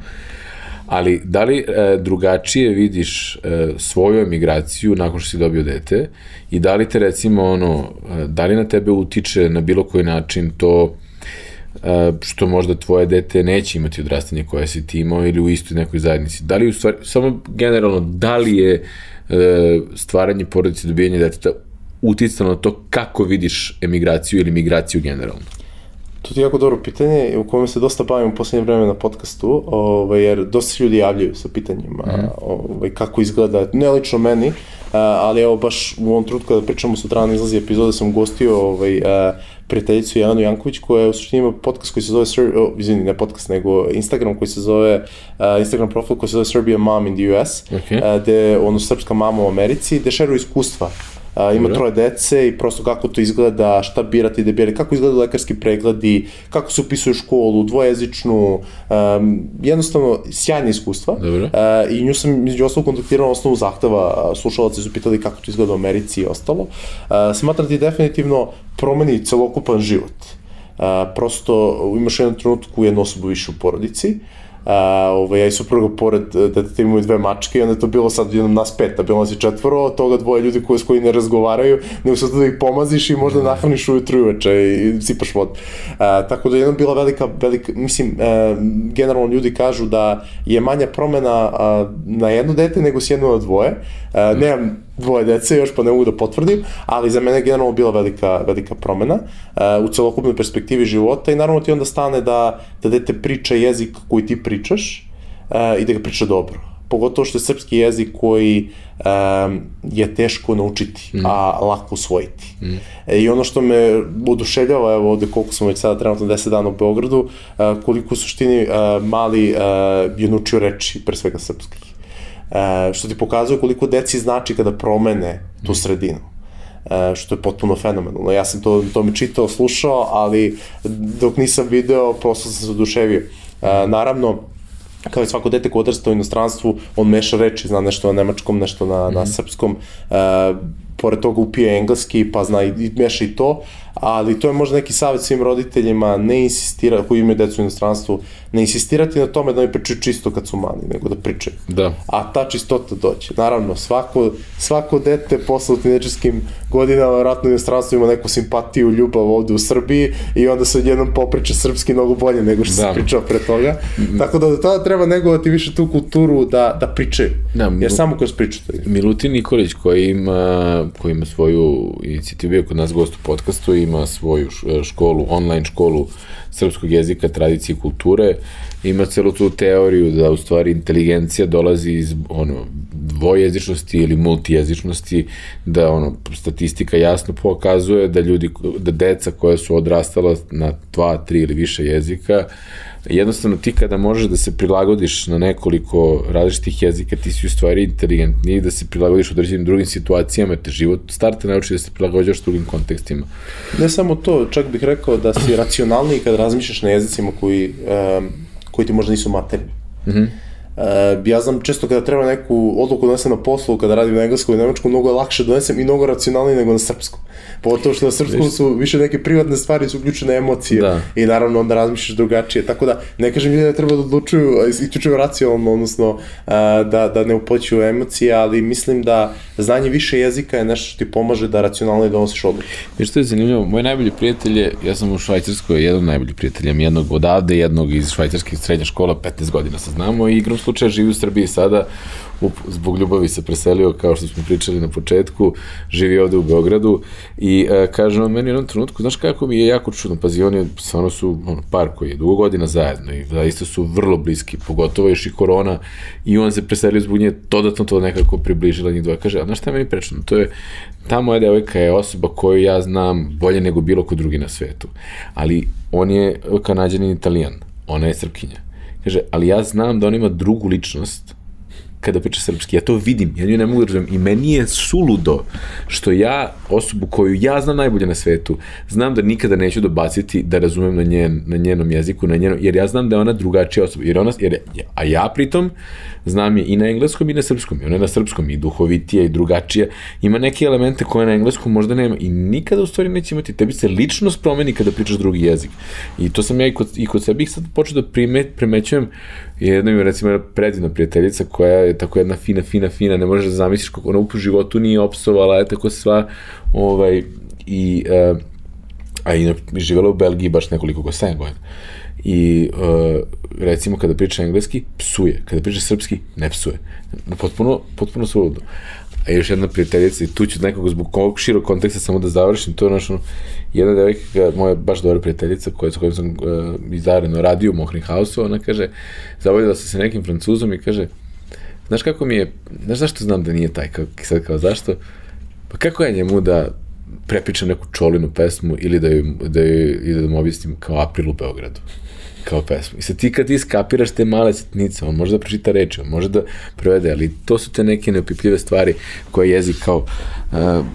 Ali da li e, drugačije vidiš e, svoju emigraciju nakon što si dobio dete i da li te recimo ono, e, da li na tebe utiče na bilo koji način to što možda tvoje dete neće imati odrastanje koje si ti imao ili u istoj nekoj zajednici. Da li u stvari, samo generalno, da li je e, stvaranje porodice, dobijanje deteta uticano na to kako vidiš emigraciju ili migraciju generalno? To je jako dobro pitanje u kojem se dosta bavim u poslednje vreme na podcastu, ovaj, jer dosta ljudi javljaju sa pitanjima mm. ovaj, kako izgleda, ne lično meni, ali evo baš u ovom trutku kada pričamo sutra izlazi epizoda sam gostio ovaj, prijateljicu Jelenu Janković koja u suštini ima podcast koji se zove, Ser oh, izvini, ne podcast, nego Instagram koji se zove, uh, Instagram profil koji se zove Serbia Mom in the US, okay. uh, gde, ono, srpska mama u Americi, gde šeruju iskustva A, ima troje dece i prosto kako to izgleda, šta birati da birati, kako izgledaju lekarski pregledi, kako se upisuje u školu, dvojezičnu, um, jednostavno sjajne iskustva. Dobro. E, I nju sam među ostalog kontaktirao na osnovu zahteva, slušalci su pitali kako to izgleda u Americi i ostalo. E, smatram ti definitivno promeni celokupan život. E, prosto imaš u jednom trenutku jednu osobu više u porodici, A, ovaj, ja i supruga pored deteta imaju dve mačke i onda je to bilo sad jednom nas pet, a bilo nas i četvoro, od toga dvoje ljudi koji, s koji ne razgovaraju, nego sad da ih pomaziš i možda nahraniš ujutru i uveče i sipaš vodu. A, tako da je jednom bila velika, velika mislim, e, generalno ljudi kažu da je manja promena a, na jedno dete nego s jedno na dvoje. A, nemam dvoje dece još pa ne mogu da potvrdim, ali za mene generalno bila velika, velika promena uh, u celokupnoj perspektivi života i naravno ti onda stane da, da dete priča jezik koji ti pričaš uh, i da ga priča dobro. Pogotovo što je srpski jezik koji um, je teško naučiti, mm. a lako usvojiti. Mm. E, I ono što me oduševljava, evo ovde koliko smo već sada trenutno 10 dana u Beogradu, uh, koliko u suštini uh, mali uh, je naučio reči, pre svega srpskih e, što ti pokazuje koliko deci znači kada promene tu sredinu e, što je potpuno fenomenalno. Ja sam to, to mi čitao, slušao, ali dok nisam video, prosto sam se oduševio. E, naravno, kao i svako dete koje odrasta u inostranstvu, on meša reči, zna nešto na nemačkom, nešto na, na srpskom, e, pored toga upije engleski, pa zna i, i meša i to, ali to je možda neki savjet svim roditeljima, ne insistira, koji imaju decu u inostranstvu, ne insistirati na tome da mi pričaju čisto kad su mali, nego da pričaju. Da. A ta čistota doće. Naravno, svako, svako dete posle u tinečarskim godinama, vratno u inostranstvu ima neku simpatiju, ljubav ovde u Srbiji i onda se odjednom popriča srpski mnogo bolje nego što Da. se pričao pre toga. Tako da do tada treba negovati više tu kulturu da, da pričaju. Da, Jer samo kroz priču to ide. Milutin Nikolić koji ima, koji ima svoju inicijativu, bio kod nas gost u podcastu, ima svoju š- školu, online školu srpskog jezika, tradicije i kulture, ima celu tu teoriju da u stvari inteligencija dolazi iz ono, dvojezičnosti ili multijezičnosti, da ono, statistika jasno pokazuje da ljudi, da deca koja su odrastala na dva, tri ili više jezika, jednostavno ti kada možeš da se prilagodiš na nekoliko različitih jezika, ti si u stvari inteligentniji da se prilagodiš određenim drugim situacijama, jer te život starta nauči da se prilagođaš drugim kontekstima. Ne samo to, čak bih rekao da si racionalniji kad razmišljaš na jezicima koji, um, koji ti možda nisu materni. Mm -hmm. Uh, ja znam često kada treba neku odluku da donesem na poslu, kada radim na engleskom i nemačkom, mnogo je lakše donesem i mnogo racionalnije nego na srpskom. Pogotovo što na srpskom su više neke privatne stvari, su uključene emocije Da. i naravno onda razmišljaš drugačije. Tako da ne kažem ljudi da treba da odlučuju isključivo racionalno, odnosno uh, da, da ne upoćuju emocije, ali mislim da znanje više jezika je nešto što ti pomaže da racionalnije donosiš odluke. Jer što je zanimljivo, moj najbolji prijatelj je, ja sam u Švajcarskoj, jedan prijatelja, imam jednog odavde, jednog iz švajcarskih srednja škola, 15 godina se znamo i igram slučaja živi u Srbiji sada, up, zbog ljubavi se preselio, kao što smo pričali na početku, živi ovde u Beogradu i e, kaže on meni u jednom trenutku, znaš kako mi je jako čudno, pazi, oni stvarno su ono, par koji je dugo godina zajedno i zaista su vrlo bliski, pogotovo još i korona i on se preselio zbog nje, dodatno to nekako približila njih dva. Kaže, a znaš šta je meni prečeno? To je, ta moja devojka je osoba koju ja znam bolje nego bilo ko drugi na svetu. Ali on je kanadjanin italijan, ona je srpkinja. Kaže, ali ja znam da on ima drugu ličnost kada priča srpski, ja to vidim, ja nju ne mogu da razumem. I meni je suludo što ja osobu koju ja znam najbolje na svetu, znam da nikada neću dobaciti da razumem na, njen, na njenom jeziku, na njenom, jer ja znam da je ona drugačija osoba, jer ona, jer, a ja pritom znam je i na engleskom i na srpskom, i ona je na srpskom i duhovitija i drugačija, ima neke elemente koje na engleskom možda nema i nikada u stvari neće imati, tebi se ličnost promeni kada pričaš drugi jezik. I to sam ja i kod, i kod sebi sad počeo da prime, primećujem jedna mi recimo jedna predivna prijateljica koja je tako jedna fina, fina, fina, ne možeš da zamisliš kako ona u životu nije opsovala, je tako sva, ovaj, i, uh, a i živjela u Belgiji baš nekoliko go 7 godina. I uh, recimo kada priča engleski, psuje. Kada priča srpski, ne psuje. Potpuno, potpuno suludo. A još jedna prijateljica, i tu ću nekako zbog ovog širog konteksta samo da završim, to je naš, ono, jedna devojka, moja baš dobra prijateljica, koja, sa kojom sam uh, izareno radio u Mohrin House-u, ona kaže, zabavljala se sa nekim francuzom i kaže, znaš kako mi je, znaš zašto znam da nije taj, kao, sad kao zašto? Pa kako ja njemu da, prepričam neku čolinu pesmu ili da joj, da ili da mu objasnim kao April u Beogradu kao pesmu. I sad ti kad ti skapiraš te male sitnice, on može da pročita reči, on može da prevede, ali to su te neke neopipljive stvari koje jezik kao uh,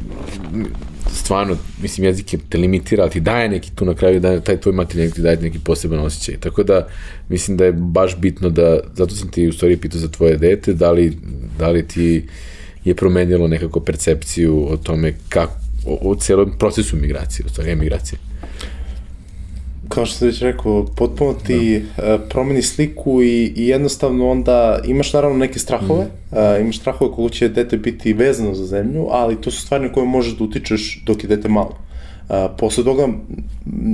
stvarno, mislim, jezik je te limitira, ali ti daje neki tu na kraju, daje, taj tvoj materijalnik ti daje neki poseban osjećaj. Tako da, mislim da je baš bitno da, zato sam ti u stvari pitao za tvoje dete, da li, da li ti je promenilo nekako percepciju o tome kako, o, o celom procesu migracije, u stvari emigracije kao što sam već rekao, potpuno ti da. uh, promeni sliku i, i jednostavno onda imaš naravno neke strahove, mm. uh, imaš strahove koliko će dete biti vezano za zemlju, ali to su stvari na koje možeš da utičeš dok je dete malo. Uh, posle toga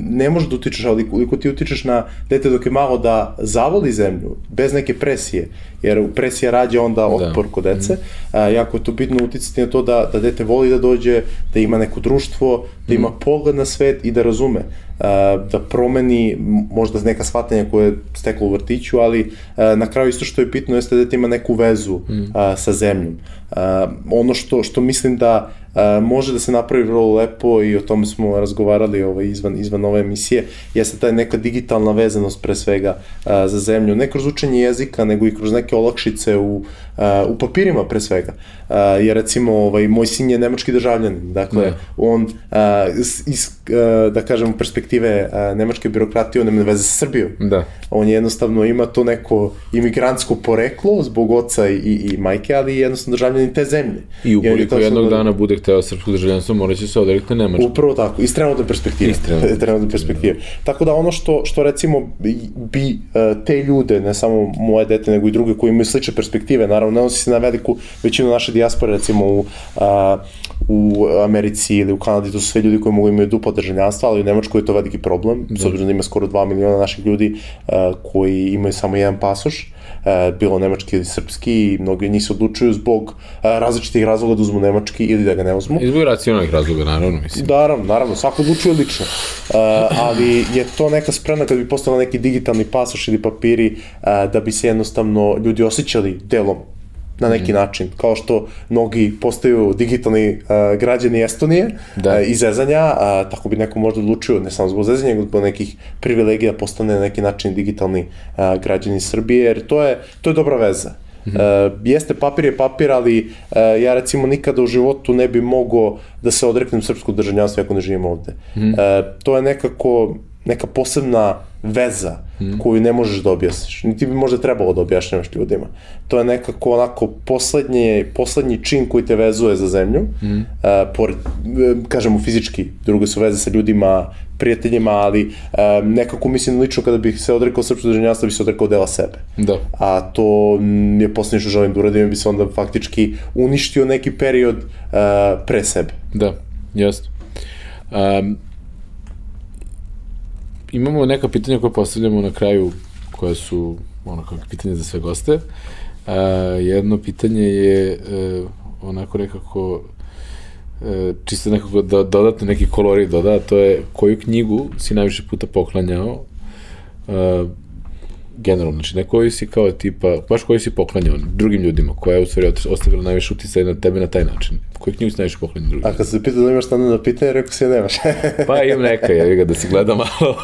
ne možeš da utičeš, ali koliko ti utičeš na dete dok je malo da zavoli zemlju, bez neke presije, jer presija rađa onda da. otpor da. kod dece, mm. uh, jako je to bitno uticati na to da, da dete voli da dođe, da ima neko društvo, da ima mm. pogled na svet i da razume da promeni možda neka shvatanja koje je steklo u vrtiću, ali na kraju isto što je bitno jeste da ima neku vezu mm. sa zemljom. Ono što, što mislim da može da se napravi vrlo lepo i o tome smo razgovarali ovaj, izvan, izvan ove emisije, jeste ta neka digitalna vezanost pre svega za zemlju, ne kroz učenje jezika, nego i kroz neke olakšice u, u papirima pre svega. Jer recimo ovaj, moj sin je nemački državljanin, dakle ne. Da. on iz, da kažem, perspektive nemačke birokratije, on nema veze sa Srbijom. Da. On je jednostavno ima to neko imigrantsko poreklo zbog oca i, i majke, ali jednostavno državljanin te zemlje. I ukoliko jednog da... dana bude hteo srpsko državljanstvo, morat će se odrekti nemačko. Upravo tako, iz trenutne perspektive. Iz trenutne, trenutne perspektive. Da. Tako da ono što, što recimo bi, bi te ljude, ne samo moje dete, nego i druge koji imaju slične perspektive, naravno ne odnosi se na veliku većinu naše dijaspore, recimo u, a, u Americi ili u Kanadi, to su sve ljudi koji mogu imaju duplo državljanstvo, ali u Nemačkoj je to veliki problem, s obzirom da ima skoro 2 miliona naših ljudi a, koji imaju samo jedan pasoš, a, bilo nemački ili srpski i mnogi njih se odlučuju zbog a, različitih razloga da uzmu nemački ili da ga ne uzmu. Izbog racionalnih razloga, naravno, mislim. Naravno, naravno, svako odlučuje lično. A, ali je to neka spremna kad bi postala neki digitalni pasoš ili papiri a, da bi se jednostavno ljudi osjećali delom na neki mm. način, kao što mnogi postaju digitalni uh, građani Estonije da. uh, iz zezanja, uh, tako bi neko možda odlučio, ne samo zbog zezanja, nego zbog nekih privilegija postane na neki način digitalni uh, građani Srbije, jer to je, to je dobra veza. Mm -hmm. uh, jeste papir je papir, ali uh, ja recimo nikada u životu ne bi mogao da se odreknem srpskog državljanstva ako ne živim ovde. Mm -hmm. uh, to je nekako neka posebna veza mm. koju ne možeš da objasniš. Niti bi možda trebalo da objašnjavaš ljudima. To je nekako onako poslednje, poslednji čin koji te vezuje za zemlju. Mm. Uh, pored, kažemo fizički, druge su veze sa ljudima, prijateljima, ali um, nekako mislim lično kada bih se odrekao srpsko državljanstva bi se odrekao dela sebe. Da. A to je posljednje što želim da uradim, bi se onda faktički uništio neki period uh, pre sebe. Da, jasno. Um, imamo neka pitanja koje postavljamo na kraju, koje su ono kako pitanje za sve goste. Uh, jedno pitanje je uh, onako nekako uh, čisto nekako da, dodatno neki kolori doda, to je koju knjigu si najviše puta poklanjao uh, generalno, znači ne koji si kao tipa, baš koji si poklanjao drugim ljudima, koja je u stvari ostavila najviše uticaj na tebe na taj način. Koju knjigu si najviše poklanjao drugim? A kad se pitao da imaš stane na pitanje, rekao si ja nemaš. pa imam neka, ja ga da si gleda malo.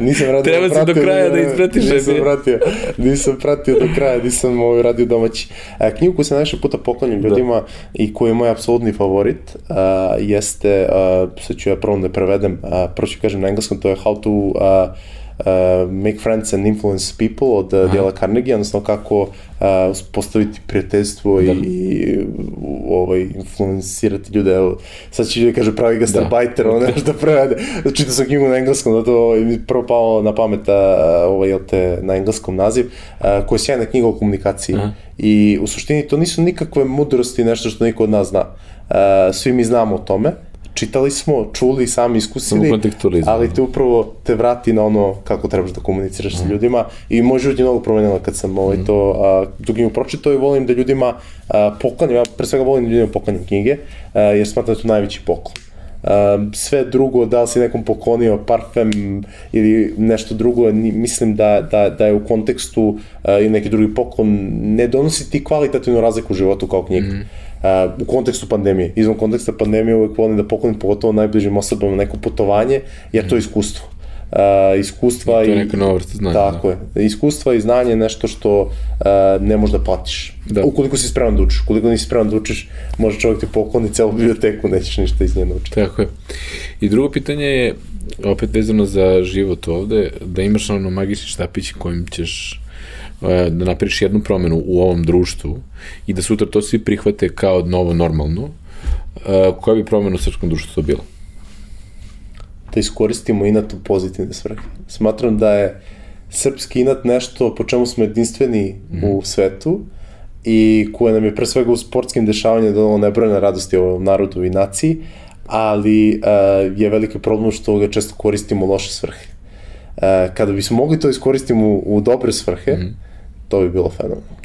nisam radio Treba si do kraja da ispratiš. Nisam pratio, nisam pratio do kraja, nisam ovaj radio domaći. A, knjigu koju sam najviše puta poklanjam da. ljudima da. i koji je moj apsolutni favorit a, jeste, a, sad ću ja prvo da prevedem, a, prvo ću kažem na engleskom, to je How to a, uh, Make Friends and Influence People od uh, Dela Carnegie, odnosno kako uh, postaviti prijateljstvo da. i, i ovaj, influencirati ljude. Evo, sad će ljudi kaže pravi gastarbajter, da. on nešto da prevede. Čitao sam knjigu na engleskom, da to mi prvo pao na pamet uh, ovaj, jel te, na engleskom naziv, uh, koja je sjajna knjiga o komunikaciji. Aha. I u suštini to nisu nikakve mudrosti, nešto što niko od nas zna. Uh, svi mi znamo o tome, čitali smo, čuli, sami iskusili, ali te upravo te vrati na ono kako trebaš da komuniciraš mm. sa mhm. ljudima i moj život je mnogo promenila kad sam ovaj, mm. to a, dugim pročitao i volim da ljudima a, poklanjam, ja pre svega volim da ljudima poklanjam knjige, a, jer smatram da je to najveći poklon. Um, sve drugo, da li si nekom poklonio parfem ili nešto drugo, mislim da, da, da je u kontekstu uh, i neki drugi poklon ne donosi ti kvalitativnu razliku u životu kao knjiga. Mm uh, u kontekstu pandemije. Izvan konteksta pandemije uvek volim da poklonim pogotovo najbližim osobama neko putovanje, jer to je iskustvo uh, iskustva i... To je neka nova vrsta znanja. Tako da. je. Iskustva i znanje je nešto što uh, ne možeš da platiš. Da. Ukoliko si spreman da učiš. Ukoliko nisi spreman da učiš, može čovjek ti pokloni celu biblioteku, nećeš ništa iz nje naučiti. Tako je. I drugo pitanje je, opet vezano za život ovde, da imaš ono magični štapić kojim ćeš da napriš jednu promenu u ovom društvu i da sutra to svi prihvate kao novo normalno, koja bi promena u srpskom društvu to bila? da iskoristimo inat u pozitivne svrhe. Smatram da je srpski inat nešto po čemu smo jedinstveni mm -hmm. u svetu i koje nam je pre svega u sportskim dešavanjima donalo nebrojne radosti ovom narodu i naciji, ali uh, je veliki problem što ga često koristimo u loše svrhe. Uh, kada bismo mogli to iskoristiti u, u dobre svrhe, mm -hmm. To bi bilo fenomenalno.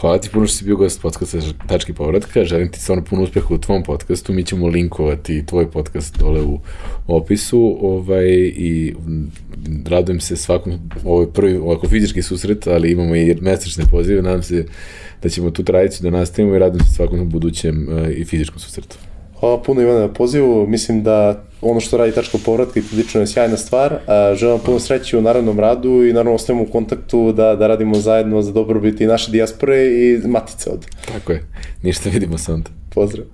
Hvala ti puno što si bio gost podcasta Tački povratka. Želim ti stvarno puno uspeha u tvom podcastu. Mi ćemo linkovati tvoj podcast dole u opisu ovaj, i radujem se svakom, ovo je prvi ovako fizički susret, ali imamo i mesečne pozive. Nadam se da ćemo tu tradiciju da nastavimo i radujem se svakom budućem uh, i fizičkom susretu. Hvala puno Ivana na pozivu. Mislim da ono što radi tačka povratka i lično je sjajna stvar. Želim vam puno sreće u narednom radu i naravno ostajemo u kontaktu da, da radimo zajedno za dobrobit i naše dijaspore i matice od. Tako je. Ništa vidimo se onda. Pozdrav.